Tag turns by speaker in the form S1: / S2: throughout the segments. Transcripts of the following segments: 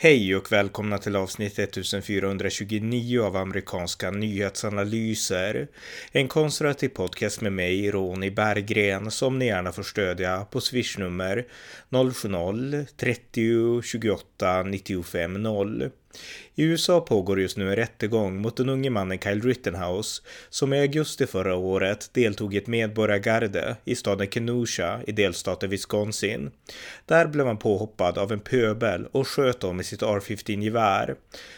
S1: Hej och välkomna till avsnitt 1429 av amerikanska nyhetsanalyser. En konservativ podcast med mig, Ronny Berggren, som ni gärna får stödja på swishnummer 070-30 28 95 0. I USA pågår just nu en rättegång mot den unge mannen Kyle Rittenhouse som i augusti förra året deltog i ett medborgargarde i staden Kenosha i delstaten Wisconsin. Där blev han påhoppad av en pöbel och sköt dem med sitt R15-gevär.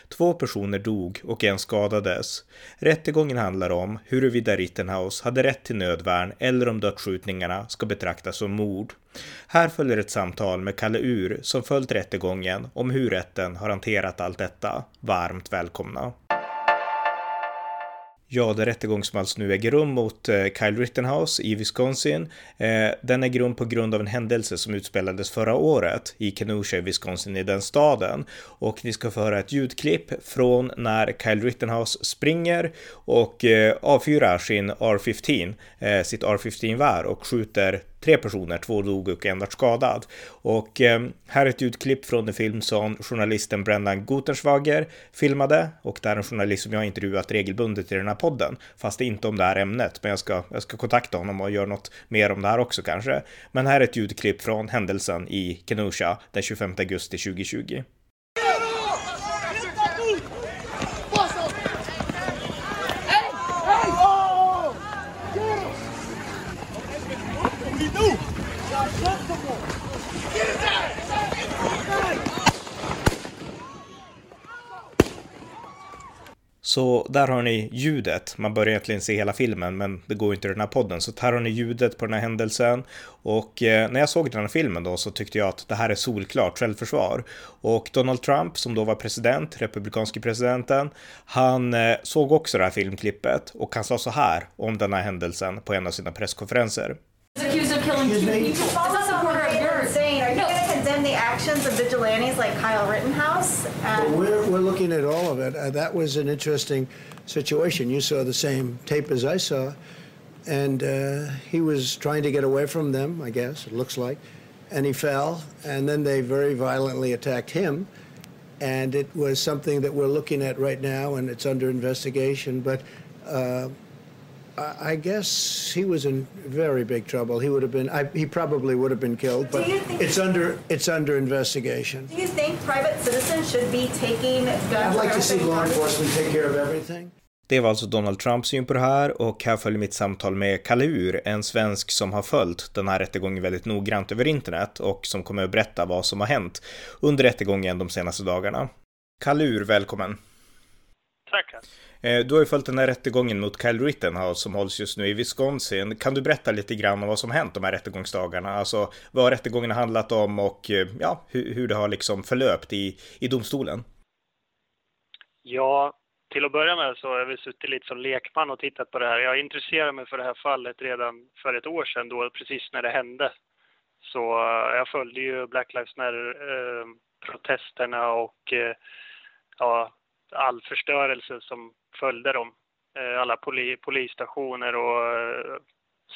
S1: Två personer dog och en skadades. Rättegången handlar om huruvida Rittenhouse hade rätt till nödvärn eller om dödsskjutningarna ska betraktas som mord. Här följer ett samtal med Kalle Ur som följt rättegången om hur rätten har hanterat allt detta. Varmt välkomna! Ja, det rättegång som alltså nu äger rum mot eh, Kyle Rittenhouse i Wisconsin. Eh, den äger rum på grund av en händelse som utspelades förra året i Kenosha i Wisconsin i den staden. Och ni ska få höra ett ljudklipp från när Kyle Rittenhouse springer och eh, avfyrar sin R15, sitt R15-vär och skjuter tre personer, två dog och en var skadad. Och eh, här är ett utklipp från en film som journalisten Brendan Gutenschwager filmade och det är en journalist som jag intervjuat regelbundet i den här podden, fast det är inte om det här ämnet, men jag ska, jag ska kontakta honom och göra något mer om det här också kanske. Men här är ett ljudklipp från händelsen i Kenosha den 25 augusti 2020. Så där har ni ljudet. Man börjar egentligen se hela filmen, men det går inte i den här podden. Så här har ni ljudet på den här händelsen. Och eh, när jag såg den här filmen då så tyckte jag att det här är solklart självförsvar. Och Donald Trump, som då var president, republikanske presidenten, han eh, såg också det här filmklippet och han sa så här om den här händelsen på en av sina presskonferenser.
S2: Like Kyle Rittenhouse?
S3: Well, we're, we're looking at all of it. Uh, that was an interesting situation. You saw the same tape as I saw. And uh, he was trying to get away from them, I guess, it looks like. And he fell. And then they very violently attacked him. And it was something that we're looking at right now, and it's under investigation. But uh, I guess he was in very big trouble. He would have been. I, he probably would have been killed. But it's under. It's under investigation.
S2: Do you think private citizens should be taking guns?
S3: I'd like to see law enforcement take care of everything.
S1: Det var alltså Donald Trumps syn på det här och här följer mitt samtal med Kalle Ur, en svensk som har följt den här rättegången väldigt noggrant över internet och som kommer att berätta vad som har hänt under rättegången de senaste dagarna. Kalle Ur, välkommen!
S4: Tackar!
S1: Eh, du har ju följt den här rättegången mot Kyle Rittenhouse som hålls just nu i Wisconsin. Kan du berätta lite grann om vad som hänt de här rättegångsdagarna? Alltså vad rättegången har handlat om och eh, ja, hur, hur det har liksom förlöpt i, i domstolen?
S4: Ja, till att börja med så har vi suttit lite som lekman och tittat på det här. Jag intresserade mig för det här fallet redan för ett år sedan, då precis när det hände. Så eh, jag följde ju Black Lives Matter-protesterna och ja, all förstörelse som följde dem. Eh, alla poli, polisstationer och eh,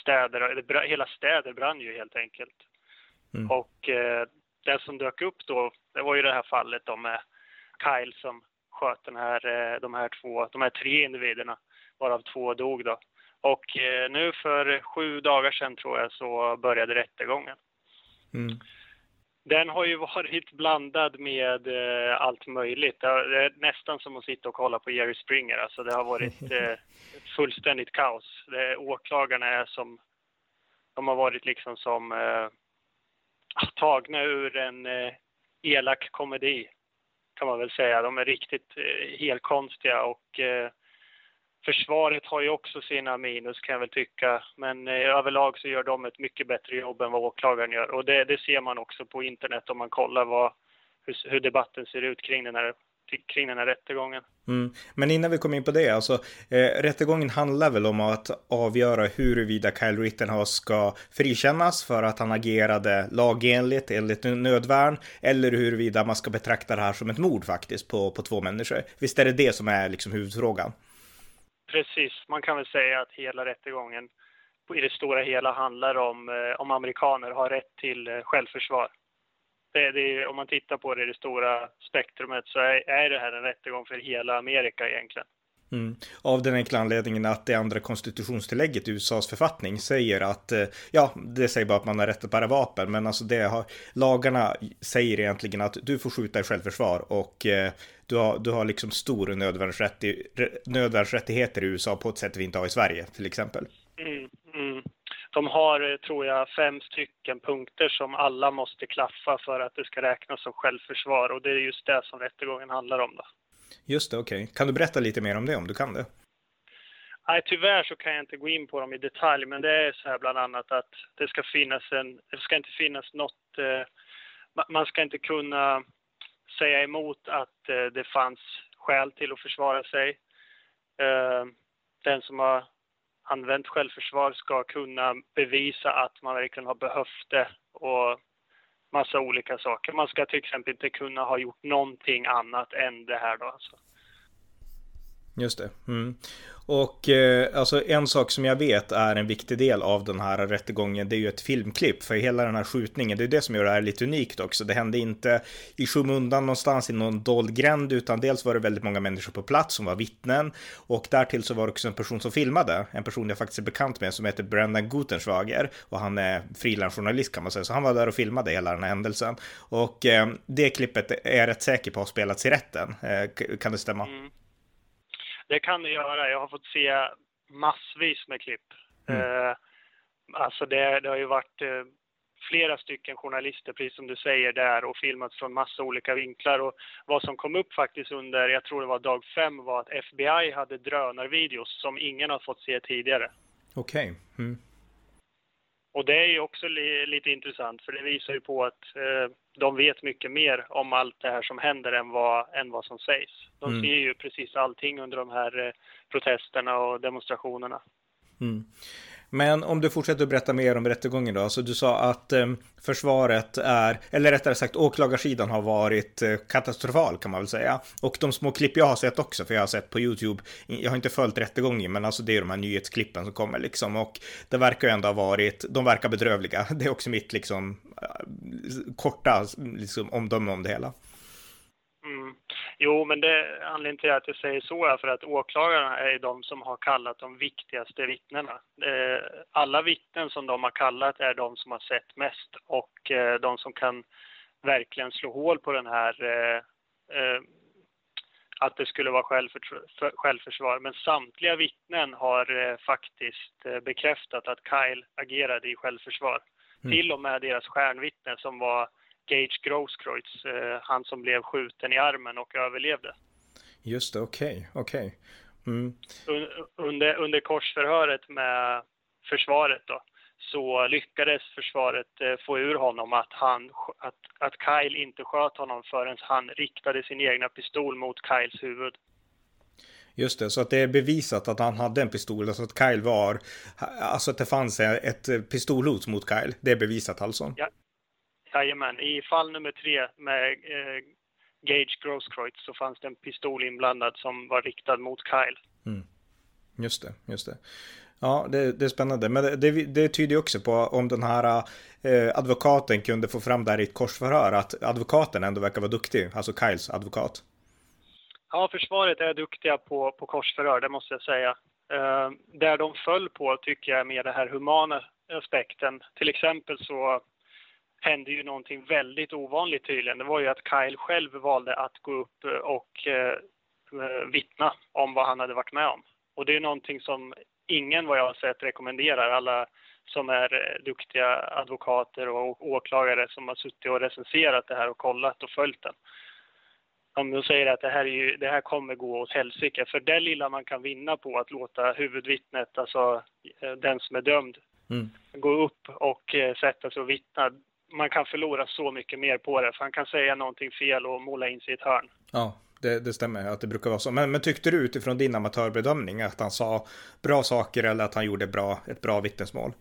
S4: städer, hela städer brann ju helt enkelt. Mm. Och eh, det som dök upp då, det var ju det här fallet då med Kyle som sköt den här, de här två, de här tre individerna, varav två dog då. Och nu för sju dagar sedan tror jag så började rättegången. Mm. Den har ju varit blandad med eh, allt möjligt. Det är nästan som att sitta och kolla på Jerry Springer. Alltså det har varit eh, fullständigt kaos. Det, åklagarna är som... De har varit liksom som eh, tagna ur en eh, elak komedi, kan man väl säga. De är riktigt eh, helt konstiga och eh, Försvaret har ju också sina minus kan jag väl tycka, men eh, överlag så gör de ett mycket bättre jobb än vad åklagaren gör. Och det, det ser man också på internet om man kollar vad, hur, hur debatten ser ut kring den här kring den här rättegången.
S1: Mm. Men innan vi kommer in på det, alltså eh, rättegången handlar väl om att avgöra huruvida Kyle Rittenhouse ska frikännas för att han agerade lagenligt enligt nödvärn eller huruvida man ska betrakta det här som ett mord faktiskt på, på två människor. Visst är det det som är liksom huvudfrågan?
S4: Precis, man kan väl säga att hela rättegången i det stora hela handlar om eh, om amerikaner har rätt till eh, självförsvar. det, det, om man tittar på det i det stora spektrumet så är, är det här en rättegång för hela Amerika egentligen.
S1: Mm. Av den enkla anledningen att det andra konstitutionstillägget i USAs författning säger att, eh, ja, det säger bara att man har rätt att bära vapen, men alltså det har, lagarna säger egentligen att du får skjuta i självförsvar och eh, du, har, du har liksom stor nödvärnsrättigheter i USA på ett sätt vi inte har i Sverige till exempel.
S4: Mm, mm. De har, eh, tror jag, fem stycken punkter som alla måste klaffa för att det ska räknas som självförsvar och det är just det som rättegången handlar om. Då.
S1: Just det, okej. Okay. Kan du berätta lite mer om det om du kan det?
S4: Nej, tyvärr så kan jag inte gå in på dem i detalj, men det är så här bland annat att det ska finnas en, det ska inte finnas något, eh, man ska inte kunna säga emot att eh, det fanns skäl till att försvara sig. Eh, den som har använt självförsvar ska kunna bevisa att man verkligen har behövt det och massa olika saker. Man ska till exempel inte kunna ha gjort någonting annat än det här då alltså.
S1: Just det. Mm. Och eh, alltså en sak som jag vet är en viktig del av den här rättegången, det är ju ett filmklipp för hela den här skjutningen. Det är det som gör det här lite unikt också. Det hände inte i skymundan någonstans i någon dold gränd, utan dels var det väldigt många människor på plats som var vittnen och därtill så var det också en person som filmade, en person jag faktiskt är bekant med som heter Brendan Gutenschwager och han är frilansjournalist kan man säga, så han var där och filmade hela den här händelsen. Och eh, det klippet är jag rätt säker på har spelats i rätten. Eh, kan det stämma? Mm.
S4: Det kan det göra. Jag har fått se massvis med klipp. Mm. Eh, alltså det, det, har ju varit eh, flera stycken journalister, precis som du säger, där och filmat från massa olika vinklar. Och vad som kom upp faktiskt under, jag tror det var dag fem, var att FBI hade drönarvideos som ingen har fått se tidigare.
S1: Okej. Okay. Mm.
S4: Och det är ju också li lite intressant för det visar ju på att eh, de vet mycket mer om allt det här som händer än vad, än vad som sägs. De mm. ser ju precis allting under de här eh, protesterna och demonstrationerna.
S1: Mm. Men om du fortsätter att berätta mer om rättegången då. Så du sa att eh, försvaret är, eller rättare sagt åklagarsidan har varit eh, katastrofal kan man väl säga. Och de små klipp jag har sett också, för jag har sett på YouTube, jag har inte följt rättegången, men alltså det är de här nyhetsklippen som kommer liksom. Och det verkar ju ändå ha varit, de verkar bedrövliga. Det är också mitt liksom eh, korta liksom, omdöme om det hela.
S4: Jo, men det, anledningen till att jag säger så är för att åklagarna är de som har kallat de viktigaste vittnena. Alla vittnen som de har kallat är de som har sett mest och eh, de som kan verkligen slå hål på den här eh, eh, att det skulle vara självförsvar. Men samtliga vittnen har faktiskt bekräftat att Kyle agerade i självförsvar. Mm. Till och med deras stjärnvittne som var Gage Grosskreutz, eh, han som blev skjuten i armen och överlevde.
S1: Just det, okej, okay, okej. Okay. Mm.
S4: Under, under korsförhöret med försvaret då, så lyckades försvaret eh, få ur honom att, han, att, att Kyle inte sköt honom förrän han riktade sin egna pistol mot Kyles huvud.
S1: Just det, så att det är bevisat att han hade en pistol, alltså att Kyle var, alltså att det fanns ett pistolhot mot Kyle. Det är bevisat alltså?
S4: Ja, Jajamän, i fall nummer tre med eh, Gage Grosskreutz så fanns det en pistol inblandad som var riktad mot Kyle.
S1: Mm. Just det, just det. Ja, det, det är spännande. Men det, det, det tyder också på om den här eh, advokaten kunde få fram det här i ett korsförhör, att advokaten ändå verkar vara duktig, alltså Kyles advokat.
S4: Ja, försvaret är duktiga på, på korsförhör, det måste jag säga. Eh, där de föll på tycker jag med den här humana aspekten. Till exempel så hände ju någonting väldigt ovanligt tydligen. Det var ju att Kyle själv valde att gå upp och eh, vittna om vad han hade varit med om. Och det är någonting som ingen vad jag har sett rekommenderar. Alla som är eh, duktiga advokater och åklagare som har suttit och recenserat det här och kollat och följt den. Om de säger att det här, ju, det här kommer gå åt helsike, för det lilla man kan vinna på att låta huvudvittnet, alltså eh, den som är dömd, mm. gå upp och sätta sig och vittna, man kan förlora så mycket mer på det. För han kan säga någonting fel och måla in sig i ett hörn.
S1: Ja, det, det, stämmer att det brukar vara så. Men, men, tyckte du utifrån din amatörbedömning att han sa bra saker eller att han gjorde bra, ett bra vittnesmål?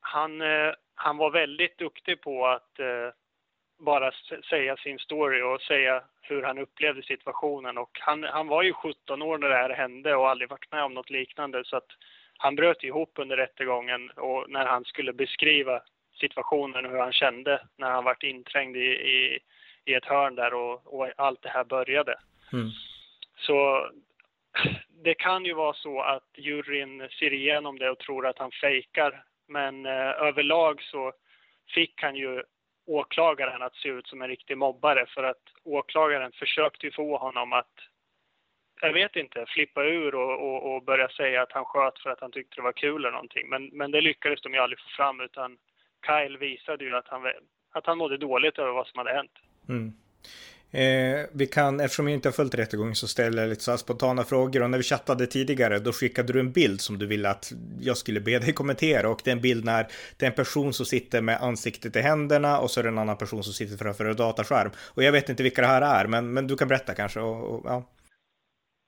S4: Han, eh, han var väldigt duktig på att eh, bara säga sin story och säga hur han upplevde situationen. Och han, han var ju 17 år när det här hände och aldrig varit med om något liknande. Så att han bröt ihop under rättegången och när han skulle beskriva situationen och hur han kände när han vart inträngd i, i, i ett hörn där och, och allt det här började.
S1: Mm.
S4: Så det kan ju vara så att juryn ser igenom det och tror att han fejkar. Men eh, överlag så fick han ju åklagaren att se ut som en riktig mobbare för att åklagaren försökte få honom att, jag vet inte, flippa ur och, och, och börja säga att han sköt för att han tyckte det var kul eller någonting. Men, men det lyckades de ju aldrig få fram utan Kyle visade ju att han, att han mådde dåligt över vad som hade hänt.
S1: Mm. Eh, vi kan, eftersom jag inte har följt rättegången så ställer jag lite så spontana frågor och när vi chattade tidigare då skickade du en bild som du ville att jag skulle be dig kommentera och det är en bild när det är en person som sitter med ansiktet i händerna och så är det en annan person som sitter framför en dataskärm. Och jag vet inte vilka det här är men, men du kan berätta kanske. Och, och, ja.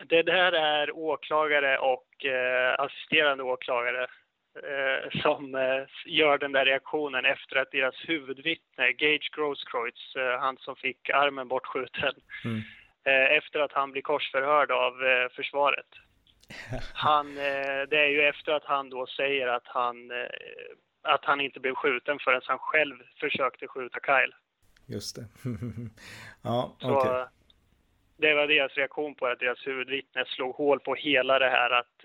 S4: Det där är åklagare och eh, assisterande åklagare eh, som eh, gör den där reaktionen efter att deras huvudvittne, Gage Grosskreutz, eh, han som fick armen bortskjuten,
S1: Mm.
S4: eh, efter att han blir korsförhörd av eh, försvaret. Han, eh, det är ju efter att han då säger att han, att han inte blev skjuten förrän han själv försökte skjuta Kyle.
S1: Just det. ja, okej.
S4: eh, det var deras reaktion på att deras huvudvittne slog hål på hela det här att,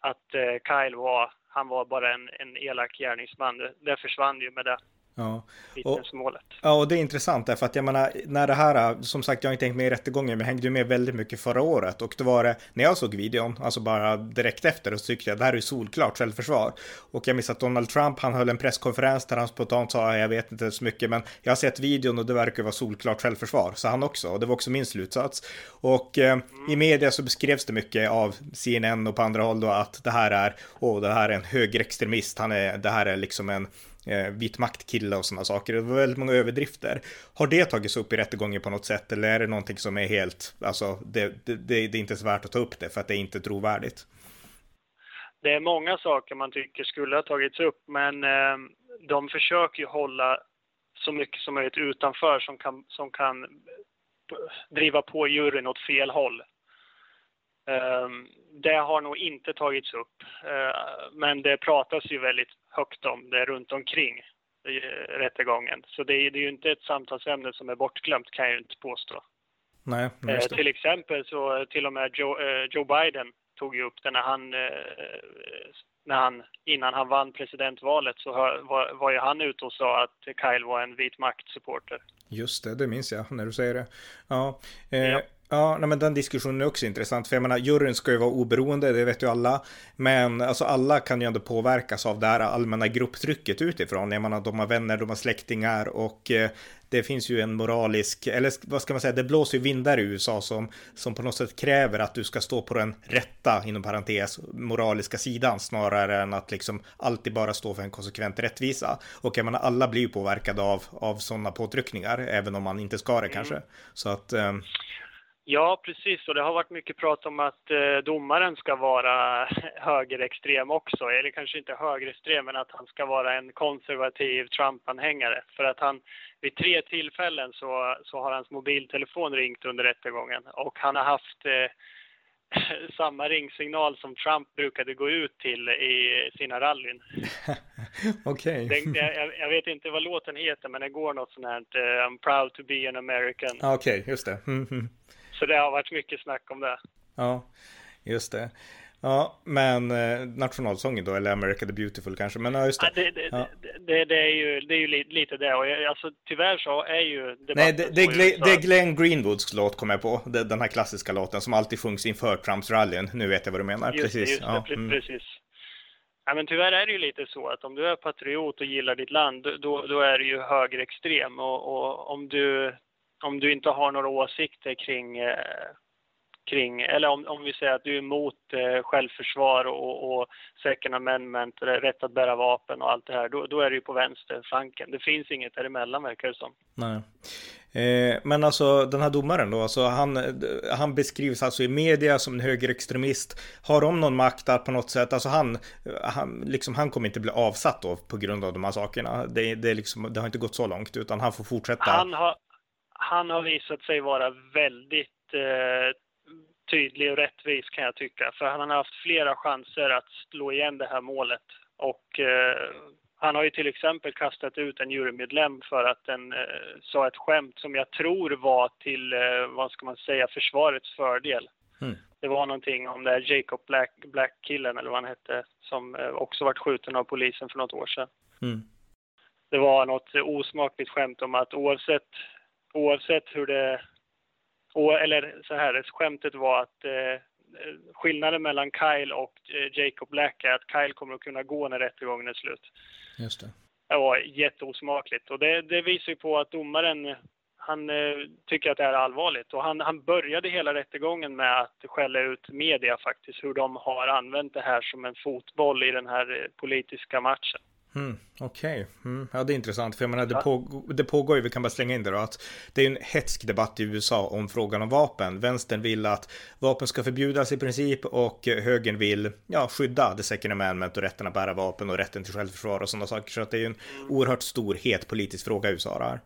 S4: att Kyle var, han var bara en, en elak gärningsman. Det, det försvann ju med det
S1: Ja.
S4: vittnesmålet.
S1: Ja, och det är intressant därför att jag menar, när det här, som sagt, jag har inte hängt med i rättegången, men hängde ju med väldigt mycket förra året och då var det, när jag såg videon, alltså bara direkt efter, så tyckte jag det här är solklart självförsvar. Och jag minns att Donald Trump, han höll en presskonferens där han spontant sa, jag vet inte så mycket, men jag har sett videon och det verkar vara solklart självförsvar, så han också, och det var också min slutsats. Och eh, i media så beskrevs det mycket av CNN och på andra håll då att det här är, åh, det här är en högerextremist, han är, det här är liksom en eh, vit maktkille och sådana saker. Det var väldigt många överdrifter. Har det tagits upp i rättegången på något sätt eller är det någonting som är helt, alltså det, det, det, det är inte ens värt att ta upp det för att det är inte trovärdigt?
S4: Det är många saker man tycker skulle ha tagits upp, men eh, de försöker ju hålla så mycket som möjligt utanför som kan, som kan driva på juryn åt fel håll. Eh, det har nog inte tagits upp, eh, men det pratas ju väldigt högt om det runt omkring eh, rättegången. Så det är, det är ju inte ett samtalsämne som är bortglömt kan jag ju inte påstå.
S1: Nej,
S4: Eh, till exempel så till och med Joe, Joe Biden tog ju upp det när han, när han, innan han vann presidentvalet så var, var ju han ute och sa att Kyle var en vit maktsupporter.
S1: Just det, det minns jag när du säger det. Ja, eh,
S4: Ja.
S1: Ja nej, men den diskussionen är också intressant. För jag menar, juryn ska ju vara oberoende, det vet ju alla. Men alltså alla kan ju ändå påverkas av det här allmänna grupptrycket utifrån. Jag menar, de har vänner, de har släktingar och eh, det finns ju en moralisk, eller vad ska man säga, det blåser ju vindar i USA som, som på något sätt kräver att du ska stå på den rätta, inom parentes, moraliska sidan snarare än att liksom alltid bara stå för en konsekvent rättvisa. Och jag menar, alla blir ju påverkade av, av sådana påtryckningar, även om man inte ska det kanske. Så att, eh,
S4: Ja, precis. Och det har varit mycket prat om att eh, domaren ska vara högerextrem också. Eller kanske inte högerextrem, men att han ska vara en konservativ Trump-anhängare. För att han vid tre tillfällen så, så har hans mobiltelefon ringt under rättegången. Och han har haft eh, samma ringsignal som Trump brukade gå ut till i sina rallyn.
S1: okej.
S4: Den, jag, jag vet inte vad låten heter, men det går något sånt här eh, I'm proud to be an American.
S1: Ja, Okej, just det. Mm, mm.
S4: Så det har varit mycket snack om det.
S1: Ja, just det. Ja, men eh, nationalsången då, eller America the Beautiful kanske, men ja, just
S4: Ja,
S1: det.
S4: det, det,
S1: Ja.
S4: det, det, det är ju, det är ju li- lite det. Och jag, alltså, tyvärr så är ju
S1: Nej, det, det, är Glenn, det är Glenn Greenwoods låt kommer jag på. Det- Den här klassiska låten som alltid sjungs inför Trumps rallyn. Nu vet jag vad du menar.
S4: Just,
S1: Precis.
S4: Just det,
S1: ja, mm.
S4: precis. Ja, men tyvärr är det ju lite så att om du är patriot och gillar ditt land, då, då är du ju högerextrem. Och, och om, du, om du inte har några åsikter kring, eh, kring eller om, om vi säger att du är emot eh, självförsvar och, och second amendment, rätt att bära vapen och allt det här, då, då är du ju på vänsterflanken. Det finns inget däremellan verkar det som.
S1: Nej. Eh, men alltså den här domaren då, alltså han, han beskrivs alltså i media som en högerextremist. Har de någon makt att på något sätt, alltså han, han, liksom, han kommer inte bli avsatt då på grund av de här sakerna. Det, det, liksom, det har inte gått så långt utan han får fortsätta.
S4: Han har, han har visat sig vara väldigt eh, tydlig och rättvis kan jag tycka. För han har haft flera chanser att slå igen det här målet. Och eh, Han har ju till exempel kastat ut en jurymedlem för att den eh, sa ett skämt som jag tror var till, eh, vad ska man säga, försvarets fördel. Mm. Det var någonting om det här Jacob Black, Black-killen eller vad han hette, som eh, också varit skjuten av polisen för något år sedan. Mm. Det var något osmakligt skämt om att oavsett, oavsett hur det, eller så här, skämtet var att eh, skillnaden mellan Kyle och eh, Jacob Black är att Kyle kommer att kunna gå när rättegången är slut.
S1: Just det.
S4: Det var jätteosmakligt och det, det visar ju på att domaren han eh, tycker att det är allvarligt och han, han började hela rättegången med att skälla ut media faktiskt, hur de har använt det här som en fotboll i den här eh, politiska matchen.
S1: Mm, Okej, okay. mm, ja det är intressant för jag menar det, ja. på, det pågår ju, vi kan bara slänga in det då, att det är en hetsk debatt i USA om frågan om vapen. Vänstern vill att vapen ska förbjudas i princip och högern vill ja, skydda the second amendment och rätten att bära vapen och rätten till självförsvar och sådana saker. Så att det är ju en mm. oerhört stor, het politisk fråga i USA det här.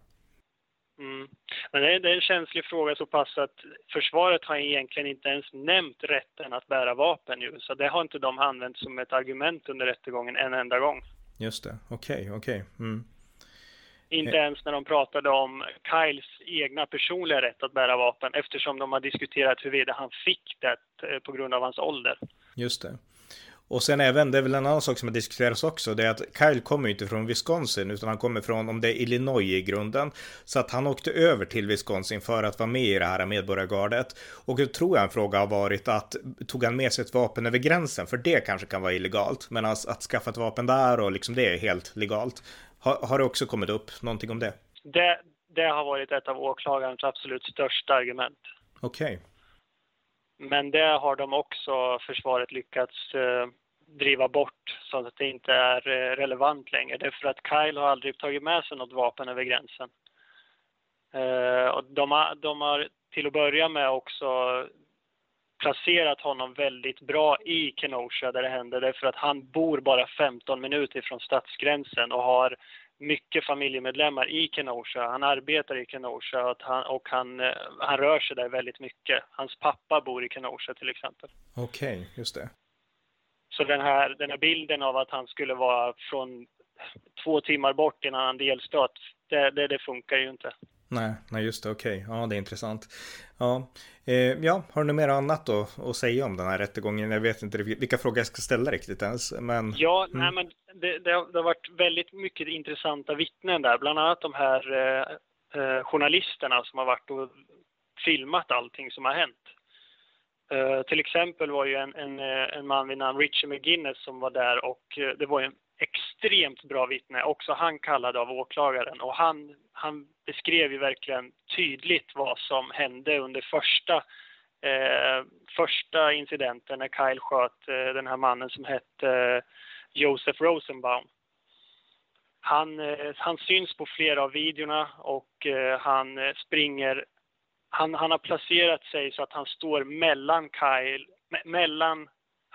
S4: Mm. Men det är, det är en känslig fråga så pass att försvaret har egentligen inte ens nämnt rätten att bära vapen ju, så det har inte de använt som ett argument under rättegången en enda gång.
S1: Just det, okej, okay, okej. Okay. Mm.
S4: Inte ens när de pratade om Kyles egna personliga rätt att bära vapen eftersom de har diskuterat huruvida han fick det eh, på grund av hans ålder.
S1: Just det. Och sen även, det är väl en annan sak som har diskuterats också, det är att Kyle kommer inte från Wisconsin utan han kommer från, om det är Illinois i grunden. Så att han åkte över till Wisconsin för att vara med i det här medborgargardet. Och då tror jag en fråga har varit att tog han med sig ett vapen över gränsen? För det kanske kan vara illegalt. Men att, att skaffa ett vapen där och liksom det är helt legalt. Har, har det också kommit upp någonting om det?
S4: Det, det har varit ett av åklagarens absolut största argument.
S1: Okej. Okay.
S4: Men det har de också, försvaret, lyckats eh, driva bort så att det inte är eh, relevant längre. Det är för att Kyle har aldrig tagit med sig något vapen över gränsen. Eh, och de, har, de har till att börja med också placerat honom väldigt bra i Kenosha där det händer därför att han bor bara 15 minuter från stadsgränsen och har mycket familjemedlemmar i Kenosha. Han arbetar i Kenosha och han, och han, eh, han rör sig där väldigt mycket. Hans pappa bor i Kenosha till exempel.
S1: Okej, okay, just det.
S4: Så den här, den här bilden av att han skulle vara från två timmar bort i en annan delstat, det, det, det funkar ju inte.
S1: Nej, nej just det, okej. Okay. Ja, det är intressant. Ja, eh, ja har du något mer annat då att säga om den här rättegången? Jag vet inte vilka frågor jag ska ställa riktigt ens, men...
S4: Ja, mm. nej men det, det, har, det, har, varit väldigt mycket intressanta vittnen där, bland annat de här eh, eh, journalisterna som har varit och filmat allting som har hänt. Uh, till exempel var ju en, en, eh, en man vid namn Richie McGuinness som var där och uh, det var en extremt bra vittne, också han kallad av åklagaren och han, han beskrev ju verkligen tydligt vad som hände under första, eh, första incidenten när Kyle sköt eh, den här mannen som hette eh, Joseph Rosenbaum. Han, eh, han syns på flera av videorna och han springer han, han har placerat sig så att han står mellan Kyle, me, mellan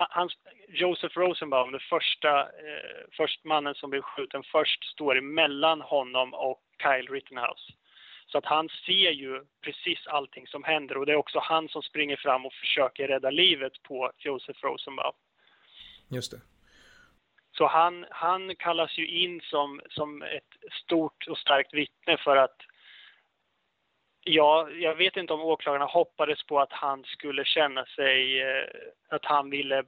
S4: han, Joseph Rosenbaum, den första, eh, först mannen som blev skjuten först, står mellan honom och Kyle Rittenhouse. Så att han ser ju precis allting som händer och det är också han som springer fram och försöker rädda livet på Joseph Rosenbaum.
S1: Just det.
S4: Så han, han kallas ju in som, som ett stort och starkt vittne för att Ja, jag vet inte om åklagarna hoppades på att han skulle känna sig, eh, att han ville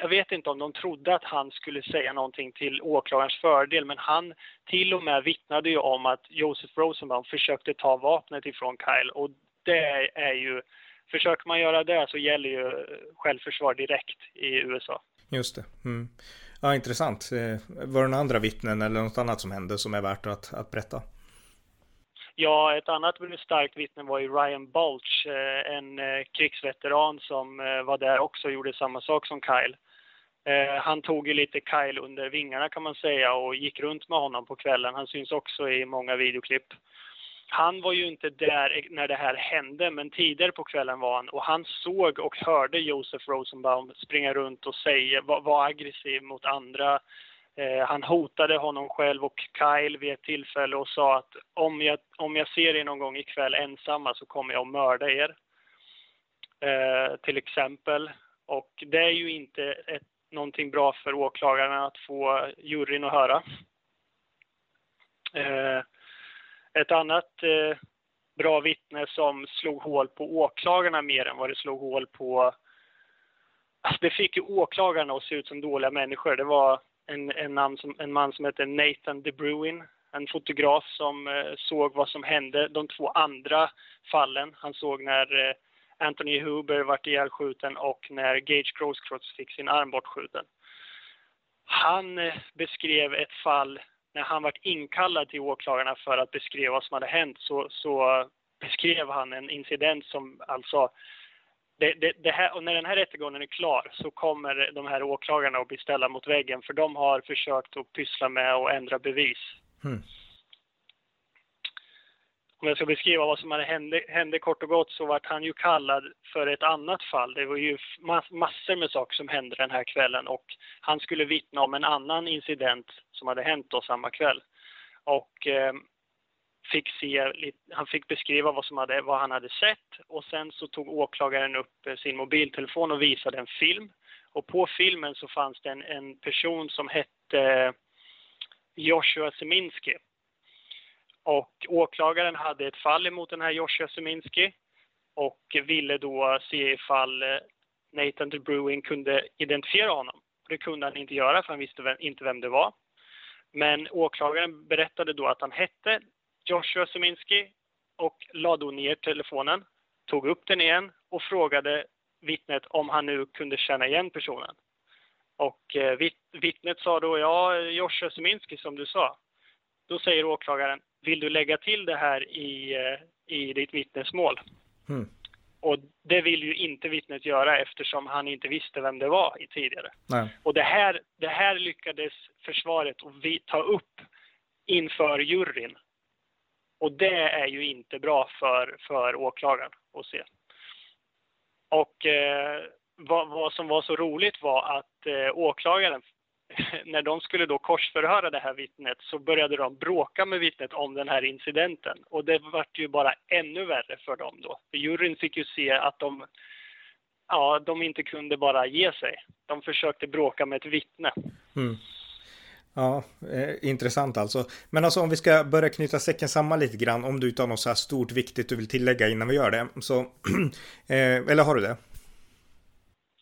S4: jag vet inte om de trodde att han skulle säga någonting till åklagarens fördel, men han till och med vittnade ju om att Joseph Rosenbaum försökte ta vapnet ifrån Kyle och det är ju, försöker man göra det så gäller ju självförsvar direkt i USA.
S1: Just det. Mm. Ja, intressant. Eh, var det några andra vittnen eller något annat som hände som är värt att, att berätta?
S4: Ja, ett annat starkt vittne var ju Ryan Balch, eh, en eh, krigsveteran som eh, var där också och gjorde samma sak som Kyle. Han tog ju lite Kyle under vingarna kan man säga och gick runt med honom på kvällen. Han syns också i många videoklipp. Han var ju inte där när det här hände, men tidigare på kvällen var han och han såg och hörde Josef Rosenbaum springa runt och säga, vara aggressiv mot andra Eh, han hotade honom själv och Kyle vid ett tillfälle och sa att om jag, om jag ser er någon gång ikväll ensamma så kommer jag att mörda er. Eh, till exempel. Och det är ju inte ett, någonting bra för åklagarna att få juryn att höra. Eh, ett annat eh, bra vittne som slog hål på åklagarna mer än vad det slog hål på... Alltså det fick ju åklagarna att se ut som dåliga människor. Det var en, en, man, som, en man som heter Nathan DeBruin, en fotograf som eh, såg vad som hände de två andra fallen. Han såg när eh, Anthony Huber vart ihjälskjuten och när Gage Grosecrotch fick sin arm bortskjuten. Han eh, beskrev ett fall när han vart inkallad till åklagarna för att beskriva vad som hade hänt så, så beskrev han en incident som alltså det, det, det här, och när den här rättegången är klar så kommer de här åklagarna att bli ställda mot väggen för de har försökt att pyssla med att ändra bevis. Mm om jag ska beskriva vad som hände, hände kort och gott så vart han ju kallad för ett annat fall. Det var ju massor med saker som hände den här kvällen och han skulle vittna om en annan incident som hade hänt då samma kväll. Och eh, fick se, han fick beskriva vad, som hade, vad han hade sett och sen så tog åklagaren upp eh, sin mobiltelefon och visade en film. Och på filmen så fanns det en, en person som hette eh, Joshua Seminski och åklagaren hade ett fall emot den här Joshua Seminski och ville då se ifall eh, Nathan DeBruin kunde identifiera honom. Det kunde han inte göra för han visste inte vem det var. Men åklagaren berättade då att han hette Joshua Seminski och lade ner telefonen, tog upp den igen och frågade vittnet om han nu kunde känna igen personen. Och eh, vittnet sa då, ja, Joshua Seminski som du sa. Då säger åklagaren, vill du lägga till det här i, eh, i ditt vittnesmål? Mm. Och det vill ju inte vittnet göra eftersom han inte visste vem det var tidigare. Nej. Och det här, det här lyckades försvaret att ta upp inför juryn. Och det är ju inte bra för, för åklagaren att se. Och eh, vad, vad, som var så roligt var att eh, åklagaren när de skulle då korsförhöra det här vittnet så började de bråka med vittnet om den här incidenten. Och det vart ju bara ännu värre för dem då. För juryn fick ju se att de, ja, de inte kunde bara ge sig. De försökte bråka med ett vittne. Mm.
S1: Ja, eh, intressant alltså. Men alltså om vi ska börja knyta säcken samman lite grann, om du inte har något så här stort viktigt du vill tillägga innan vi gör det. Så, eh, eller har du det?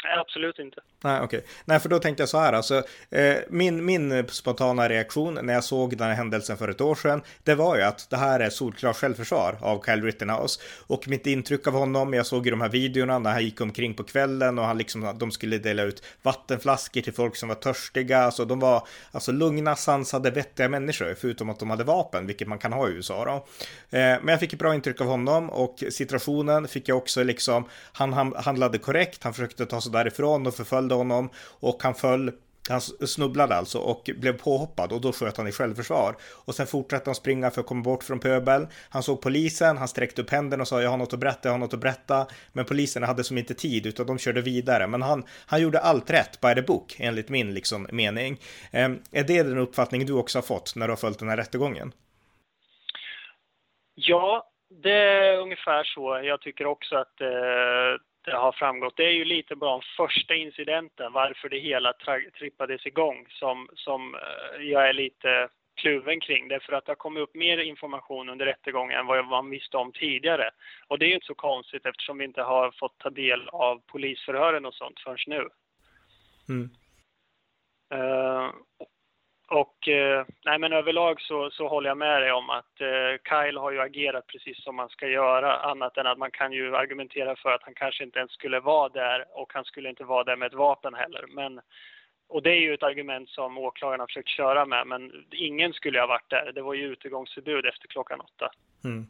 S4: Nej, absolut inte.
S1: Nej, okej. Okay. Nej, för då tänkte jag så här, alltså, eh, min, min spontana reaktion när jag såg den här händelsen för ett år sedan, det var ju att det här är solklart självförsvar av Kyle Rittenhouse. Och mitt intryck av honom, jag såg ju de här videorna när han gick omkring på kvällen och han liksom, de skulle dela ut vattenflaskor till folk som var törstiga. Alltså de var alltså lugna, sansade, vettiga människor, förutom att de hade vapen, vilket man kan ha i USA då. Eh, men jag fick ett bra intryck av honom och situationen fick jag också liksom, han, han handlade korrekt, han försökte ta sig Alltså därifrån och förföljde honom och han föll han snubblade alltså och blev påhoppad och då sköt han i självförsvar. Och sen fortsatte han springa för att komma bort från pöbeln. Han såg polisen, han sträckte upp händerna och sa jag har något att berätta, jag har något att berätta. Men poliserna hade som inte tid utan de körde vidare. Men han, han gjorde allt rätt by the book enligt min liksom mening. Eh, är det den uppfattning du också har fått när du har följt den här rättegången?
S4: Ja, det är ungefär så. Jag tycker också att eh, det har framgått. Det är ju lite bara om första incidenten, varför det hela trippades igång, som, som eh, jag är lite kluven kring. Därför att det har kommit upp mer information under rättegången än vad man visste om tidigare. Och det är ju inte så konstigt eftersom vi inte har fått ta del av polisförhören och sånt förrän nu. Mm. Uh, och eh, nej, men överlag så, så håller jag med dig om att eh, Kyle har ju agerat precis som man ska göra, annat än att man kan ju argumentera för att han kanske inte ens skulle vara där och han skulle inte vara där med ett vapen heller. Men, och det är ju ett argument som åklagarna har försökt köra med, men ingen skulle ha varit där. Det var ju utegångsförbud efter klockan åtta. Mm.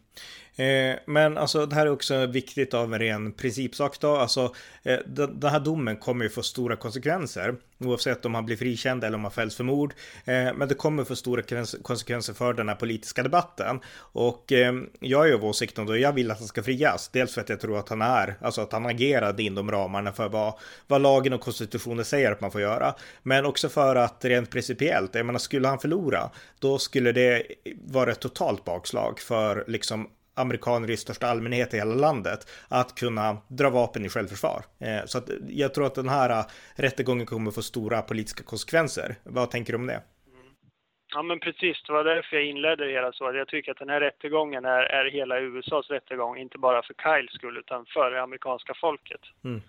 S1: Eh, men alltså det här är också viktigt av en ren principsak då. Alltså eh, den här domen kommer ju få stora konsekvenser. Oavsett om han blir frikänd eller om han fälls för mord. Eh, men det kommer få stora konsekvenser för den här politiska debatten. Och eh, jag är av åsikten då, jag vill att han ska frias. Dels för att jag tror att han är, alltså att han agerade inom ramarna för vad, vad lagen och konstitutionen säger att man får göra. Men också för att rent principiellt, jag menar skulle han förlora, då skulle det vara ett totalt bakslag för liksom amerikaner i största allmänhet i hela landet att kunna dra vapen i självförsvar. Eh, så att jag tror att den här rättegången kommer få stora politiska konsekvenser. Vad tänker du om det?
S4: Ja, men precis. Det var därför jag inledde det hela så. Jag tycker att den här rättegången är, är hela USAs rättegång, inte bara för Kyles skull, utan för det amerikanska folket.
S1: Mm.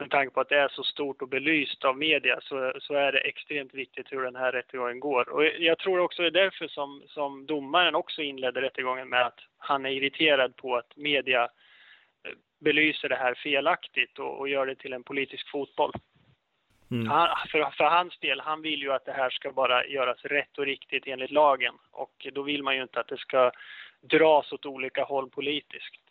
S4: Med tanke på att det är så stort och belyst av media så, så är det extremt viktigt hur den här rättegången går. Och jag tror också det är därför som, som domaren också inledde rättegången med att han är irriterad på att media eh, belyser det här felaktigt och, och gör det till en politisk fotboll.
S1: Mm.
S4: Han, för, för hans del, han vill ju att det här ska bara göras rätt och riktigt enligt lagen. Och då vill man ju inte att det ska dras åt olika håll politiskt.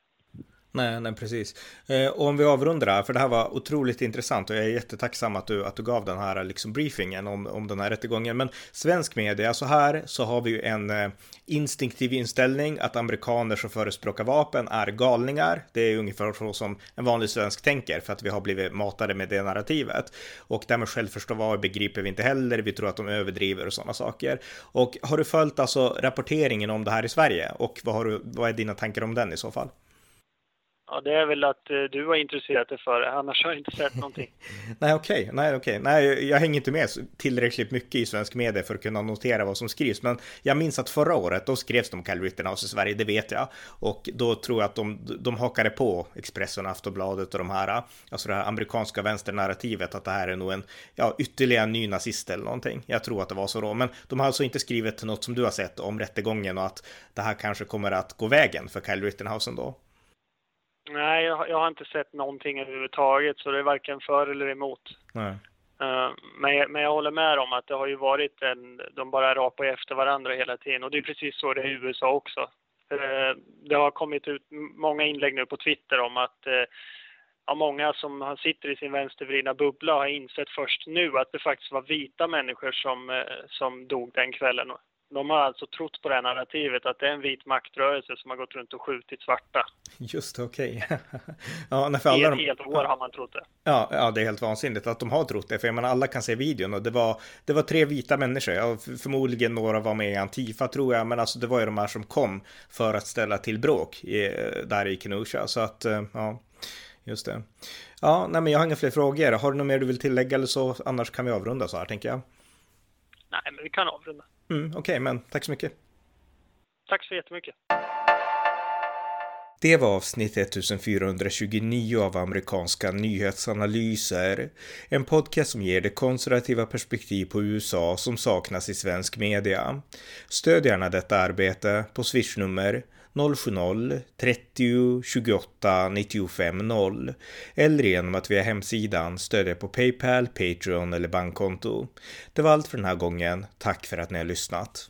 S1: Nej, nej, precis. Eh, och om vi avrundar här, för det här var otroligt intressant och jag är jättetacksam att du, att du gav den här liksom briefingen om, om den här rättegången. Men svensk media, så här så har vi ju en eh, instinktiv inställning att amerikaner som förespråkar vapen är galningar. Det är ungefär så som en vanlig svensk tänker för att vi har blivit matade med det narrativet. Och det här med självförståvar begriper vi inte heller. Vi tror att de överdriver och sådana saker. Och har du följt alltså rapporteringen om det här i Sverige och vad, har du, vad är dina tankar om den i så fall?
S4: Ja, det är väl att eh, du har intresserat dig för det, annars har jag inte sett någonting.
S1: Nej, okej, okay. nej, okej, okay. nej, jag hänger inte med tillräckligt mycket i svensk media för att kunna notera vad som skrivs, men jag minns att förra året, då skrevs det om Kyle Rittenhouse i Sverige, det vet jag, och då tror jag att de, de hakade på Expressen, Aftonbladet och de här, alltså det här amerikanska vänsternarrativet, att det här är nog en, ja, ytterligare en ny nazist eller någonting. Jag tror att det var så då, men de har alltså inte skrivit något som du har sett om rättegången och att det här kanske kommer att gå vägen för Kyle Rittenhouse ändå.
S4: Nej, jag, jag, har inte sett någonting överhuvudtaget, så det är varken för eller emot.
S1: Nej.
S4: Uh, men, jag, men jag håller med om att det har ju varit en, de bara rapar efter varandra hela tiden och det är precis så det är i USA också. Uh, det har kommit ut många inlägg nu på Twitter om att uh, ja, många som sitter i sin vänstervridna bubbla har insett först nu att det faktiskt var vita människor som, som dog den kvällen de har alltså trott på det här narrativet att det är en vit maktrörelse som har gått runt och skjutit svarta.
S1: Just det, okej. Okay. ja,
S4: för alla I ett de... helt år har man trott det.
S1: Ja, ja, det är helt vansinnigt att de har trott det. För jag menar, alla kan se videon och det var, det var tre vita människor. Ja, förmodligen några var med i Antifa tror jag, men alltså det var ju de här som kom för att ställa till bråk i, där i Kenusha. Så att, eh, ja, just det. Ja, nej, men jag har inga fler frågor. Har du något mer du vill tillägga eller så? Annars kan vi avrunda så här, tänker jag.
S4: Nej, men vi kan avrunda.
S1: Mm, Okej, okay, men tack så mycket.
S4: Tack så jättemycket.
S1: Det var avsnitt 1429 av amerikanska nyhetsanalyser. En podcast som ger det konservativa perspektiv på USA som saknas i svensk media. Stöd gärna detta arbete på swishnummer 070-30 28 95 0 eller genom att via hemsidan stödja på Paypal, Patreon eller bankkonto. Det var allt för den här gången. Tack för att ni har lyssnat.